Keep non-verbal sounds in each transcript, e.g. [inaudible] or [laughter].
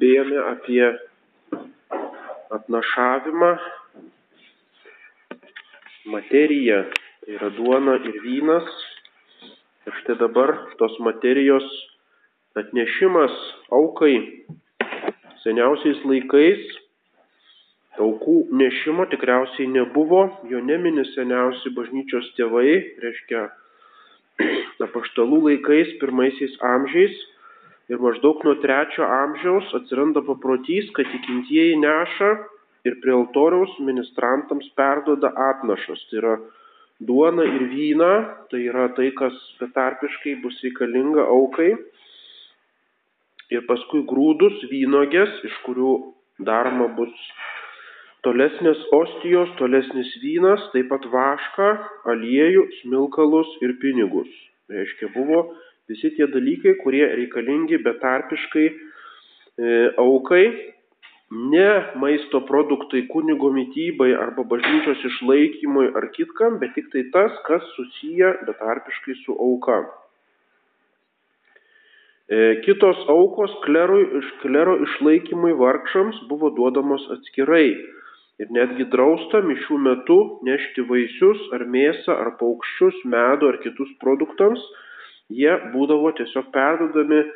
kalbėjome apie atnašavimą, materiją, tai yra duona ir vynas. Ir štai dabar tos materijos atnešimas aukai seniausiais laikais aukų nešimo tikriausiai nebuvo, jo nemini seniausi bažnyčios tėvai, reiškia [clears throat] apaštalų laikais, pirmaisiais amžiais. Ir maždaug nuo trečio amžiaus atsiranda paprotys, kad tikintieji neša ir prie altoriaus ministrantams perdoda atnašas. Tai yra duona ir vyna, tai yra tai, kas betarpiškai bus reikalinga aukai. Ir paskui grūdus, vynogės, iš kurių daroma bus tolesnės ostijos, tolesnis vynas, taip pat vašką, aliejų, smilkalus ir pinigus. Reiškia, buvo visi tie dalykai, kurie reikalingi betarpiškai e, aukai, ne maisto produktai kunigo mytybai arba bažnyčios išlaikymui ar kitkam, bet tik tai tas, kas susiję betarpiškai su auka. E, kitos aukos klerui, klero išlaikymui vargšams buvo duodamos atskirai ir netgi drausta mišių metu nešti vaisius ar mėsą ar paukščius, medų ar kitus produktams, jie būdavo tiesiog perdodami e,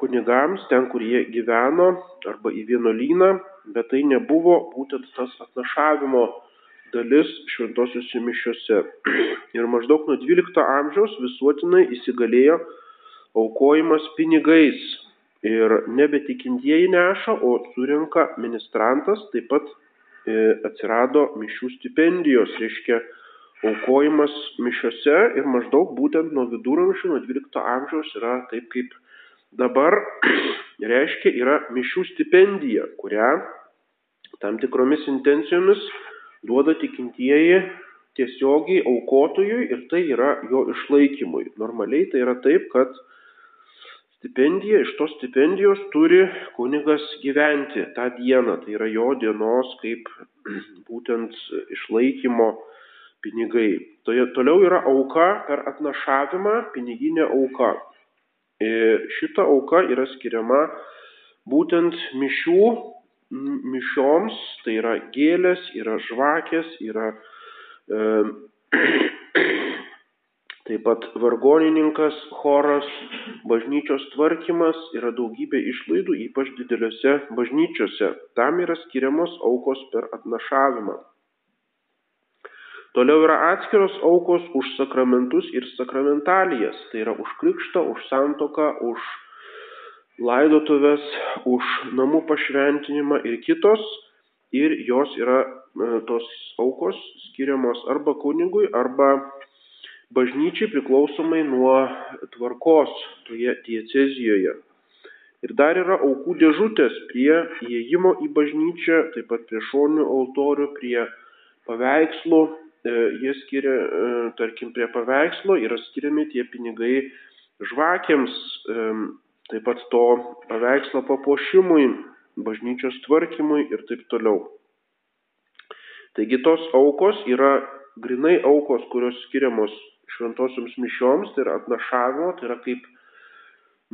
kunigams ten, kur jie gyveno, arba į vienuolyną, bet tai nebuvo būtent tas atnašavimo dalis šventosiuose mišiuose. [clears throat] Ir maždaug nuo 12 amžiaus visuotinai įsigalėjo aukojimas pinigais. Ir nebe tikintieji neša, o surinka ministrantas, taip pat E, atsirado mišių stipendijos, reiškia aukojimas mišiose ir maždaug būtent nuo viduramžių, nuo 12 amžiaus yra taip kaip dabar, [clears throat] reiškia yra mišių stipendija, kurią tam tikromis intencijomis duoda tikintieji tiesiogiai aukotojui ir tai yra jo išlaikymui. Normaliai tai yra taip, kad stipendiją, iš tos stipendijos turi kunigas gyventi tą dieną, tai yra jo dienos kaip [clears throat] būtent išlaikymo pinigai. Toje, toliau yra auka per atnašavimą, piniginė auka. Ir šita auka yra skiriama būtent mišių, mišioms, tai yra gėlės, yra žvakės, yra e, [clears throat] Taip pat vargonininkas, choras, bažnyčios tvarkymas yra daugybė išlaidų, ypač dideliuose bažnyčiose. Tam yra skiriamos aukos per atnašavimą. Toliau yra atskiros aukos už sakramentus ir sakramentalijas. Tai yra už krikštą, už santoką, už laidotuvės, už namų pašventinimą ir kitos. Ir jos yra e, tos aukos skiriamos arba kunigui, arba bažnyčiai priklausomai nuo tvarkos toje diecezijoje. Ir dar yra aukų dėžutės prie įėjimo į bažnyčią, taip pat prie šonių altorių, prie paveikslų. E, jie skiria, e, tarkim, prie paveikslo yra skiriami tie pinigai žvakiams, e, taip pat to paveikslo papuošimui, bažnyčios tvarkymui ir taip toliau. Taigi tos aukos yra grinai aukos, kurios skiriamos šventosioms mišioms, tai yra atnašavimo, tai yra kaip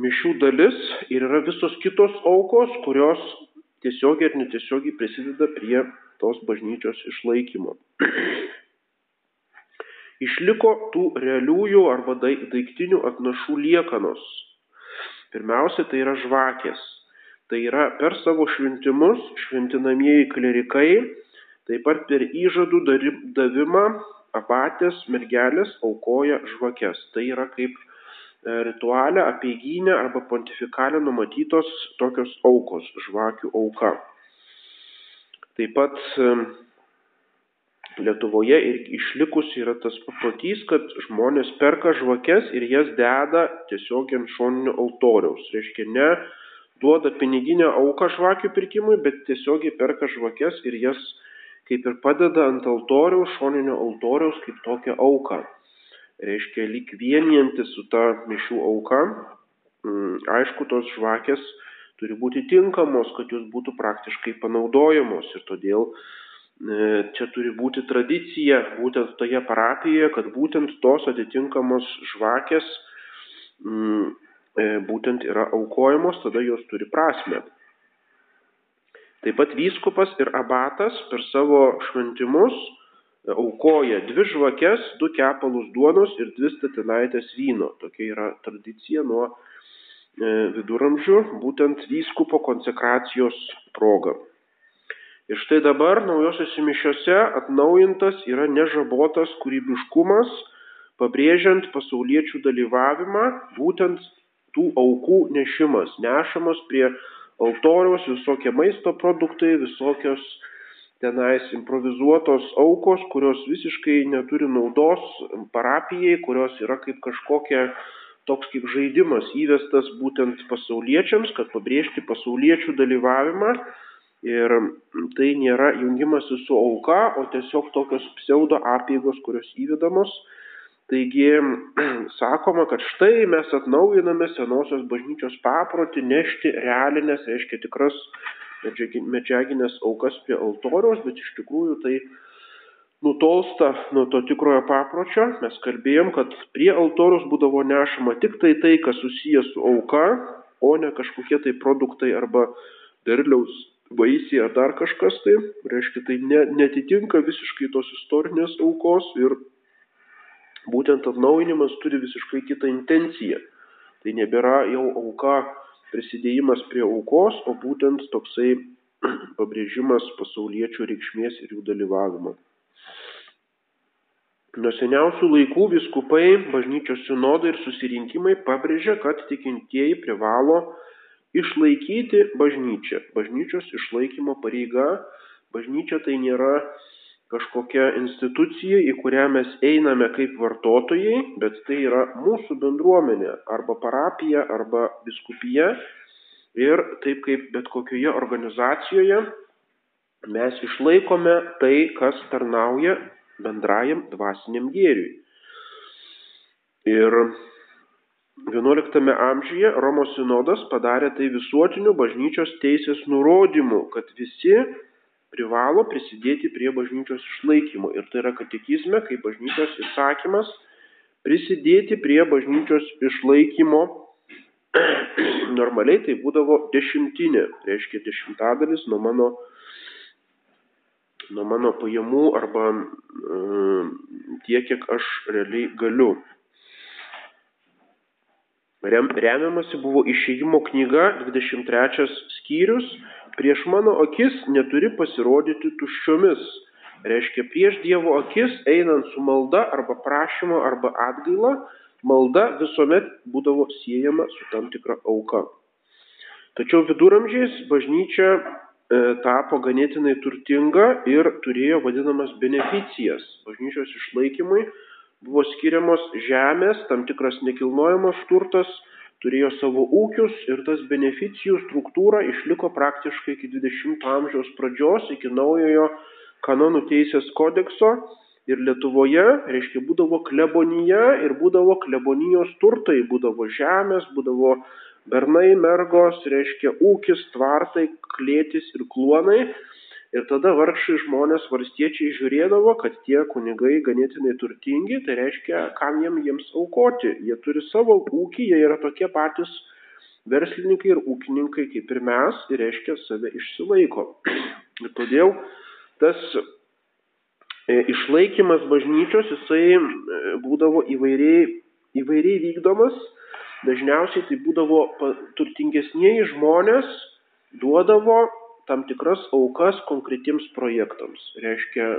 mišių dalis ir yra visos kitos aukos, kurios tiesiogiai ir netiesiogiai prisideda prie tos bažnyčios išlaikymo. [clears throat] Išliko tų realiųjų arba daiktinių atnašų liekanos. Pirmiausia, tai yra žvakės. Tai yra per savo šventimus šventinamieji klerikai, taip pat per įžadų davimą abatės mergelės aukoja žvakes. Tai yra kaip e, ritualė, apieiginė arba pontifikalė numatytos tokios aukos, žvakių auka. Taip pat e, Lietuvoje ir išlikus yra tas paprotys, kad žmonės perka žvakes ir jas deda tiesiog ant šoninio altoriaus. Reiškia, ne duoda piniginę auką žvakių pirkimui, bet tiesiogiai perka žvakes ir jas kaip ir padeda ant altoriaus, šoninio altoriaus kaip tokią auką. Reiškia, lyg vienijantis su ta mišių auka, mm, aišku, tos žvakės turi būti tinkamos, kad jos būtų praktiškai panaudojamos ir todėl čia turi būti tradicija būtent toje parapijoje, kad būtent tos atitinkamos žvakės mm, e, būtent yra aukojamos, tada jos turi prasme. Taip pat vyskupas ir abatas per savo šventimus aukoja dvi žvakes, du kepalus duonos ir dvi statinaitės vyno. Tokia yra tradicija nuo e, viduramžių, būtent vyskupo konsekracijos proga. Ir štai dabar naujosiuose mišiuose atnaujintas yra nežabotas kūrybiškumas, pabrėžiant pasauliečių dalyvavimą, būtent tų aukų nešimas, nešamas prie altoriaus visokie maisto produktai, visokios tenais improvizuotos aukos, kurios visiškai neturi naudos parapijai, kurios yra kaip kažkokia toks kaip žaidimas įvestas būtent pasauliečiams, kad pabrėžti pasauliečių dalyvavimą. Ir tai nėra jungimasis su auka, o tiesiog tokios pseudo apėgos, kurios įvedamos. Taigi [clears throat] sakoma, kad štai mes atnaujiname senosios bažnyčios paprotį nešti realinės, reiškia tikras medžiaginės aukas prie altoriaus, bet iš tikrųjų tai nutolsta nuo to tikrojo papročio. Mes kalbėjom, kad prie altoriaus būdavo nešama tik tai tai, kas susijęs su auka, o ne kažkokie tai produktai arba derliaus vaisiai ar dar kažkas tai. Reiškia, tai ne, netitinka visiškai tos istorinės aukos ir būtent atnaujinimas turi visiškai kitą intenciją. Tai nebėra jau auka prisidėjimas prie aukos, o būtent toksai [clears throat] pabrėžimas pasauliečių reikšmės ir jų dalyvavimo. Nuo seniausių laikų viskupai, bažnyčios sinodai ir susirinkimai pabrėžia, kad tikintieji privalo išlaikyti bažnyčią. Bažnyčios išlaikymo pareiga, bažnyčia tai nėra kažkokia institucija, į kurią mes einame kaip vartotojai, bet tai yra mūsų bendruomenė arba parapija arba biskupija. Ir taip kaip bet kokioje organizacijoje mes išlaikome tai, kas tarnauja bendrajam dvasiniam gėriui. Ir XI amžiuje Romos sinodas padarė tai visuotiniu bažnyčios teisės nurodymu, kad visi privalo prisidėti prie bažnyčios išlaikymo. Ir tai yra katekizme, kaip bažnyčios įsakymas, prisidėti prie bažnyčios išlaikymo. [clears throat] Normaliai tai būdavo dešimtinė, reiškia dešimtadalis nuo mano, nuo mano pajamų arba e, tiek, kiek aš realiai galiu. Rem, remiamasi buvo išėjimo knyga 23 skyrius prieš mano akis neturi pasirodyti tuščiomis. Reiškia, prieš Dievo akis einant su malda arba prašymo arba atgaila, malda visuomet būdavo siejama su tam tikra auka. Tačiau viduramžiais bažnyčia e, tapo ganėtinai turtinga ir turėjo vadinamas beneficijas. Bažnyčios išlaikymui buvo skiriamos žemės, tam tikras nekilnojamas turtas, turėjo savo ūkius ir tas beneficijų struktūra išliko praktiškai iki 20 amžiaus pradžios, iki naujojo kanonų teisės kodekso. Ir Lietuvoje, reiškia, būdavo klebonija ir būdavo klebonijos turtai, būdavo žemės, būdavo bernai, mergos, reiškia, ūkis, tvartai, klėtis ir kluonai. Ir tada vargšai žmonės, varstiečiai žiūrėdavo, kad tie kunigai ganėtinai turtingi, tai reiškia, kam jiem jiems aukoti. Jie turi savo ūkį, jie yra tokie patys verslininkai ir ūkininkai kaip ir mes, ir reiškia, save išsilaiko. [clears throat] Ir todėl tas e, išlaikymas bažnyčios, jisai e, būdavo įvairiai, įvairiai vykdomas. Dažniausiai tai būdavo turtingesnieji žmonės duodavo tam tikras aukas konkretiems projektams. Reiškia,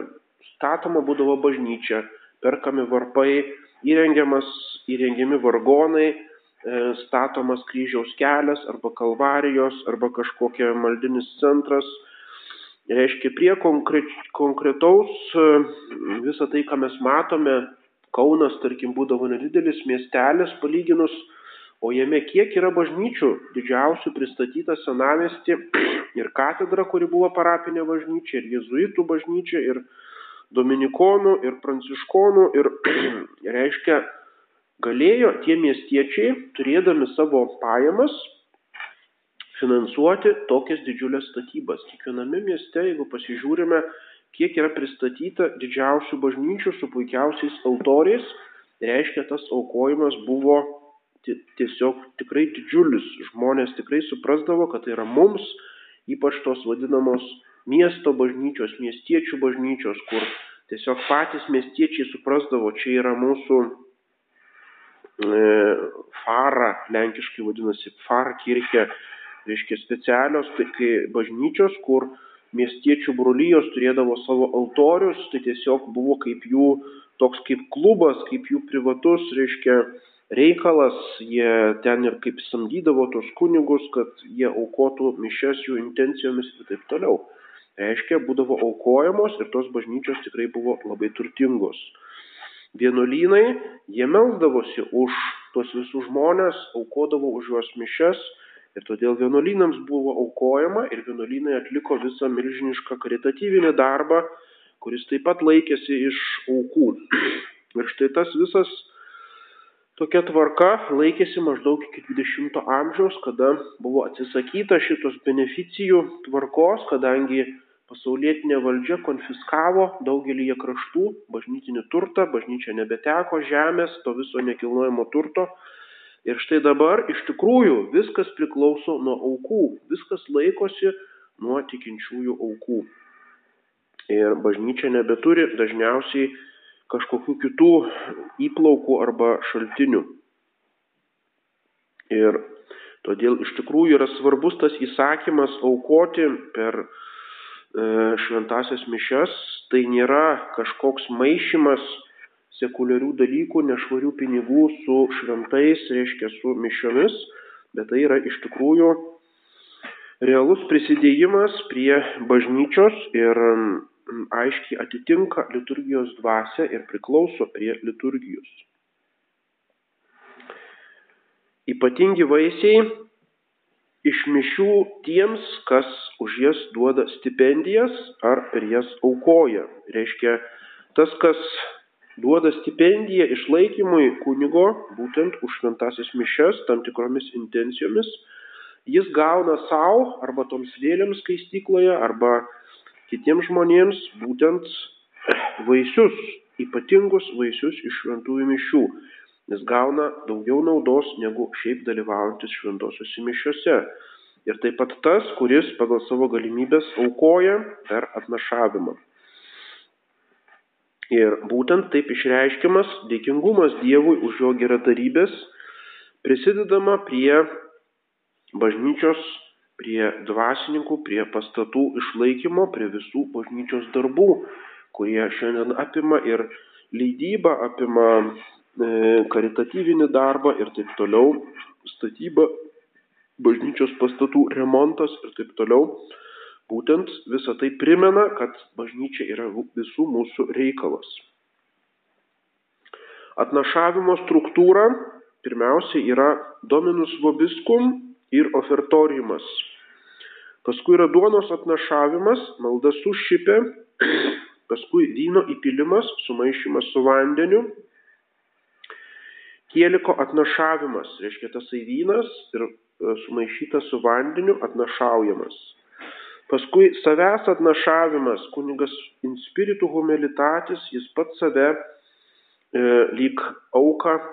statoma būdavo bažnyčia, perkami varpai, įrengiamas, įrengiami vargonai, e, statomas kryžiaus kelias arba kalvarijos arba kažkokia maldinis centras. Reiškia, prie konkretaus e, visą tai, ką mes matome, Kaunas, tarkim, būdavo nedidelis miestelis palyginus o jame kiek yra bažnyčių didžiausių pristatyta senamesti [clears throat] ir katedra, kuri buvo parapinė bažnyčia, ir jezuitų bažnyčia, ir dominikonų, ir pranciškonų, ir [clears throat] reiškia, galėjo tie miestiečiai, turėdami savo pajamas, finansuoti tokias didžiulės statybas. Kiekviename mieste, jeigu pasižiūrime, kiek yra pristatyta didžiausių bažnyčių su puikiausiais altoriais, reiškia, tas aukojimas buvo tiesiog tikrai didžiulis. Žmonės tikrai suprasdavo, kad tai yra mums ypač tos vadinamos miesto bažnyčios, miestiečių bažnyčios, kur tiesiog patys miestiečiai suprasdavo, čia yra mūsų e, fara, lenkiškai vadinasi far kirchė, reiškia specialios tai, bažnyčios, kur miestiečių brolyjos turėdavo savo altorius, tai tiesiog buvo kaip jų toks kaip klubas, kaip jų privatus, reiškia, reikalas, jie ten ir kaip samdydavo tos kunigus, kad jie aukotų mišes jų intencijomis ir taip toliau. Reiškia, būdavo aukojamos ir tos bažnyčios tikrai buvo labai turtingos. Vienuolynai, jie melzdavosi už tuos visus žmonės, aukodavo už juos mišes ir todėl vienuolynams buvo aukojama ir vienuolynai atliko visą milžinišką karitatyvinį darbą, kuris taip pat laikėsi iš aukų. [clears throat] Ir štai tas visas Tokia tvarka laikėsi maždaug iki 20 amžiaus, kada buvo atsisakyta šitos beneficijų tvarkos, kadangi pasaulietinė valdžia konfiskavo daugelį kraštų bažnytinį turtą, bažnyčia nebeteko žemės, to viso nekilnojamo turto. Ir štai dabar iš tikrųjų viskas priklauso nuo aukų, viskas laikosi nuo tikinčiųjų aukų. Ir bažnyčia nebeturi dažniausiai kažkokių kitų įplaukų arba šaltinių. Ir todėl iš tikrųjų yra svarbus tas įsakymas aukoti per e, šventasias mišes. Tai nėra kažkoks maišymas sekuliarių dalykų, nešvarių pinigų su šventais, reiškia su mišiomis, bet tai yra iš tikrųjų realus prisidėjimas prie bažnyčios ir aiškiai atitinka liturgijos dvasę ir priklauso prie liturgijos. Ypatingi vaisiai iš mišių tiems, kas už jas duoda stipendijas ar per jas aukoja. Reiškia, tas, kas duoda stipendiją išlaikymui kunigo, būtent už šventasis mišes, tam tikromis intencijomis, jis gauna savo arba toms vėliams skaistykloje, arba kitiems žmonėms būtent vaisius, ypatingus vaisius iš šventųjų mišių, nes gauna daugiau naudos negu šiaip dalyvaujantis šventosiuose mišiuose. Ir taip pat tas, kuris pagal savo galimybės aukoja per atnašavimą. Ir būtent taip išreiškiamas dėkingumas Dievui už jo geradarybės, prisidedama prie bažnyčios prie dvasininkų, prie pastatų išlaikymo, prie visų bažnyčios darbų, kurie šiandien apima ir leidybą, apima e, karitatyvinį darbą ir taip toliau, statyba, bažnyčios pastatų remontas ir taip toliau. Būtent visa tai primena, kad bažnyčia yra visų mūsų reikalas. Atnašavimo struktūra pirmiausia yra dominus vobiskum ir ofertoriumas. Paskui yra duonos atnašavimas, malda su šipė, [clears throat] paskui vyno įpilimas, sumaišymas su vandeniu, kieliko atnašavimas, reiškia tasai vynas ir e, sumaišytas su vandeniu atnašaujamas. Paskui savęs atnašavimas, kunigas inspiritų homelitatis, jis pats save e, lyg auką e,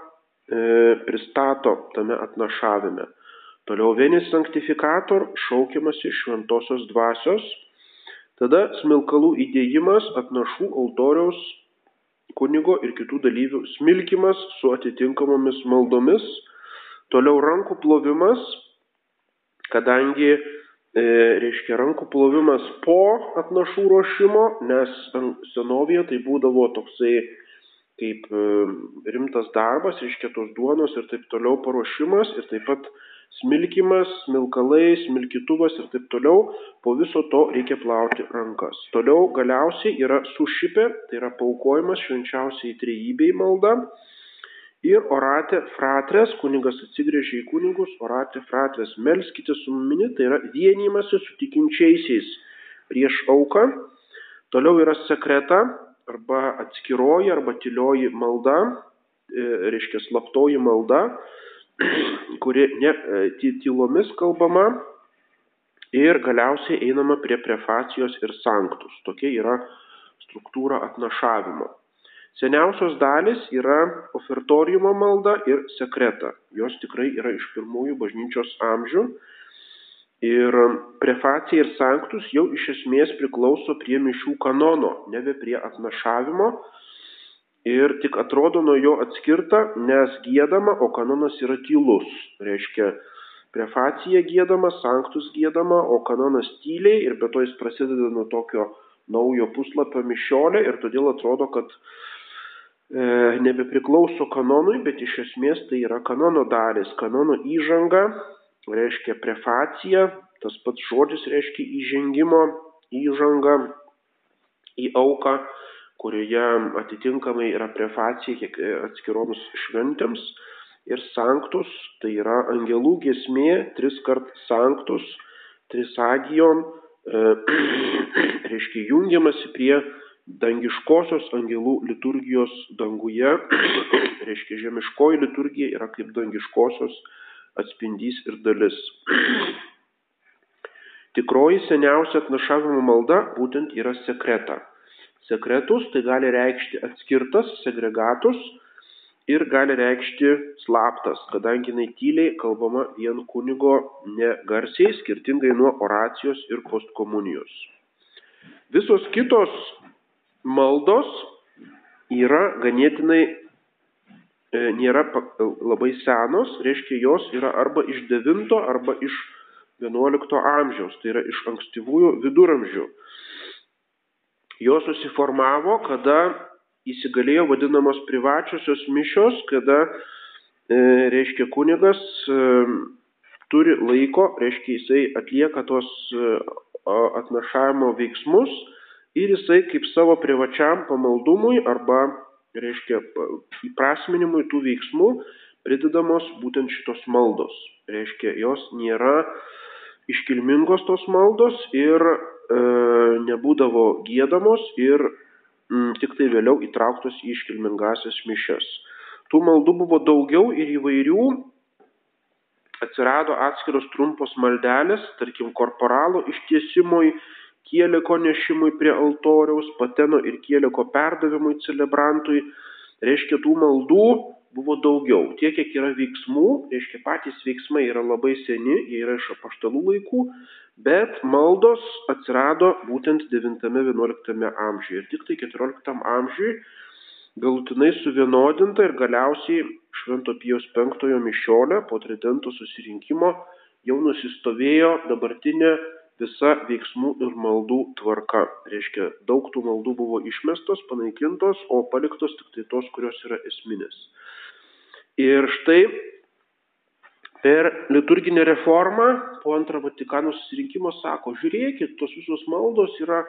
pristato tame atnašavime. Toliau vienis sanktifikator šaukiamasi šventosios dvasios, tada smilkalų įdėjimas atnašų altoriaus kunigo ir kitų dalyvių smilkimas su atitinkamomis maldomis, toliau rankų plovimas, kadangi, e, reiškia, rankų plovimas po atnašų ruošimo, nes senovėje tai būdavo toksai kaip e, rimtas darbas, reiškia tos duonos ir taip toliau paruošimas ir taip pat smilkymas, smilkalai, smilkytuvas ir taip toliau, po viso to reikia plauti rankas. Toliau galiausiai yra sušipė, tai yra paukojimas švenčiausiai trejybei malda. Ir orate fratres, kunigas atsigrėžė į kunigus, orate fratres, melskite su mumini, tai yra vienymasi su tikinčiaisiais prieš auką. Toliau yra sekreta arba atskiroji arba tylioji malda, e, reiškia slaptoji malda kuri ne, e, tylomis kalbama ir galiausiai einama prie prefacijos ir sanktus. Tokia yra struktūra atnašavimo. Seniausios dalis yra ofertoriumo malda ir sekreta. Jos tikrai yra iš pirmųjų bažnyčios amžių. Ir prefacija ir sanktus jau iš esmės priklauso prie mišių kanono, nebe prie atnašavimo. Ir tik atrodo nuo jo atskirta, nes gėdama, o kanonas yra tylus. Reiškia, prefacija gėdama, sanktus gėdama, o kanonas tyliai ir be to jis prasideda nuo tokio naujo puslapio mišiolė ir todėl atrodo, kad e, nebepriklauso kanonui, bet iš esmės tai yra kanono dalis, kanono įžanga reiškia prefacija, tas pats žodis reiškia įžengimo, įžanga į auką, kurioje atitinkamai yra prefacija e, atskiroms šventėms ir sanktus, tai yra angelų gesmė, tris kart sanktus, trisagijon, e, [clears throat] reiškia jungiamasi prie dangiškosios angelų liturgijos danguje, [clears throat] reiškia žemiškoji liturgija yra kaip dangiškosios atspindys ir dalis. [clears throat] Tikroji seniausia atnašavimo malda būtent yra sekreta. Sekretus tai gali reikšti atskirtas, segregatus ir gali reikšti slaptas, kadangi jinai tyliai kalbama vien kunigo negarsiai, skirtingai nuo oracijos ir postkomunijos. Visos kitos maldos yra ganėtinai E, nėra labai senos, reiškia jos yra arba iš 9 arba iš 11 amžiaus, tai yra iš ankstyvųjų viduramžių. Jos susiformavo, kada įsigalėjo vadinamos privačiosios mišios, kada, e, reiškia, kunigas e, turi laiko, reiškia, jisai atlieka tos e, atnašavimo veiksmus ir jisai kaip savo privačiam pamaldumui arba reiškia įprasminimui tų veiksmų pridedamos būtent šitos maldos. Reiškia, jos nėra iškilmingos tos maldos ir nebūdavo gėdamos ir m, tik tai vėliau įtrauktos į iškilmingasias mišes. Tų maldų buvo daugiau ir įvairių, atsirado atskiros trumpos maldelės, tarkim, korporalo ištiesimui, kieliko nešimui prie altoriaus, pateno ir kieliko perdavimui celebrantui. Reiškia, tų maldų buvo daugiau. Tiek, kiek yra veiksmų, reiškia, patys veiksmai yra labai seni, jie yra iš apaštalų laikų, bet maldos atsirado būtent 9-11 amžiuje. Ir tik tai 14 amžiuje galutinai suvienodinta ir galiausiai Švento Pijos V mišiolė po tridento susirinkimo jau nusistovėjo dabartinė visa veiksmų ir maldų tvarka. Reiškia, daug tų maldų buvo išmestos, panaikintos, o paliktos tik tai tos, kurios yra esminės. Ir štai per liturginę reformą po antrą Vatikano susirinkimo sako, žiūrėkit, tos visos maldos yra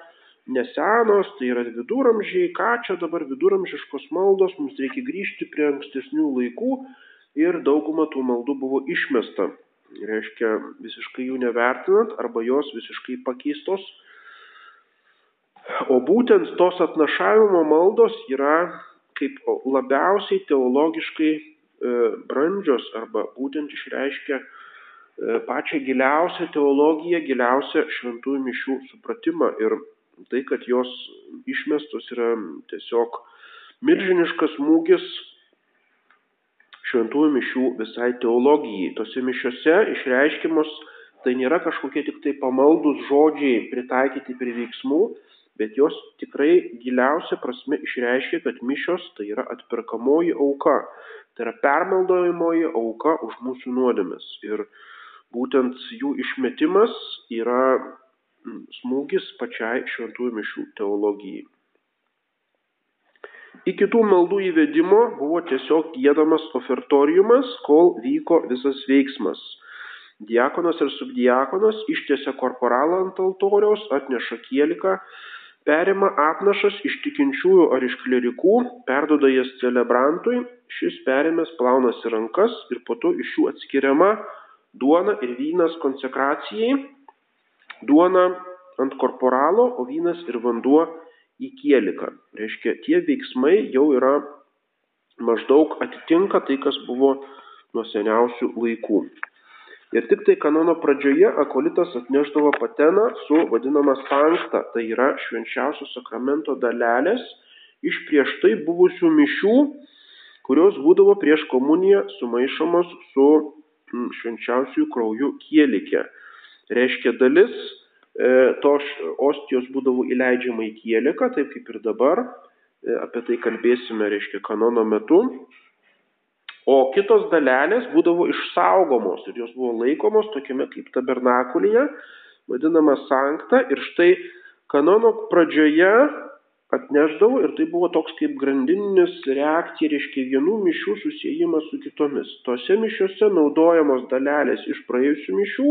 nesenos, tai yra viduramžiai, ką čia dabar viduramžiškos maldos, mums reikia grįžti prie ankstesnių laikų ir dauguma tų maldų buvo išmesta reiškia visiškai jų nevertinant arba jos visiškai pakeistos. O būtent tos atnašavimo maldos yra kaip labiausiai teologiškai brandžios arba būtent išreiškia e, pačią giliausią teologiją, giliausią šventųjų mišių supratimą. Ir tai, kad jos išmestos yra tiesiog milžiniškas smūgis šventųjų mišių visai teologijai. Tose mišiose išreiškimos tai nėra kažkokie tik tai pamaldus žodžiai pritaikyti prie veiksmų, bet jos tikrai giliausia prasme išreiškia, kad mišios tai yra atperkamoji auka, tai yra permaldojamoji auka už mūsų nuodėmes. Ir būtent jų išmetimas yra smūgis pačiai šventųjų mišių teologijai. Iki tų maldų įvedimo buvo tiesiog gėdamas ofertoriumas, kol vyko visas veiksmas. Diakonas ir subdiakonas ištiesia korporalą ant altoriaus, atneša kieliką, perima atnašas iš tikinčiųjų ar iš klerikų, perdoda jas celebrantui, šis perimęs plaunasi rankas ir po to iš jų atskiriama duona ir vynas konsekracijai, duona ant korporalo, o vynas ir vanduo į kieliką. Reiškia, tie veiksmai jau yra maždaug atitinka tai, kas buvo nuo seniausių laikų. Ir tik tai kanono pradžioje akolitas atneždavo pateną su vadinama sankta, tai yra švenčiausio sakramento dalelės iš prieš tai buvusių mišių, kurios būdavo prieš komuniją sumaišomos su mm, švenčiausiųjų krauju kielikė. Reiškia dalis e, tos ostijos būdavo įleidžiama į kieliką, taip kaip ir dabar, e, apie tai kalbėsime, reiškia, kanono metu. O kitos dalelės būdavo išsaugomos ir jos buvo laikomos tokiame kaip tabernakulyje, vadinama sankta. Ir štai kanono pradžioje atnešdavo ir tai buvo toks kaip grandininis reakcija, reiškia vienų mišių susijimas su kitomis. Tose mišiuose naudojamos dalelės iš praėjusių mišių,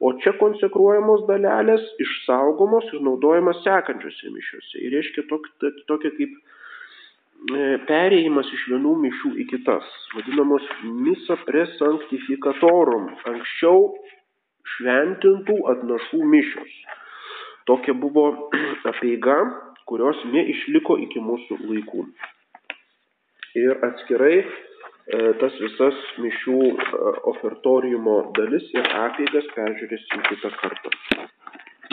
o čia konsekruojamos dalelės išsaugomos ir naudojamas sekančiose mišiuose. Ir reiškia tokia, kaip perėjimas iš vienų mišių į kitas, vadinamos misa presanctificatorum, anksčiau šventintų atnašų mišios. Tokia buvo [clears throat] apeiga kurios neišliko iki mūsų laikų. Ir atskirai e, tas visas mišių e, ofertoriumo dalis ir apeigas peržiūrėsim kitą kartą.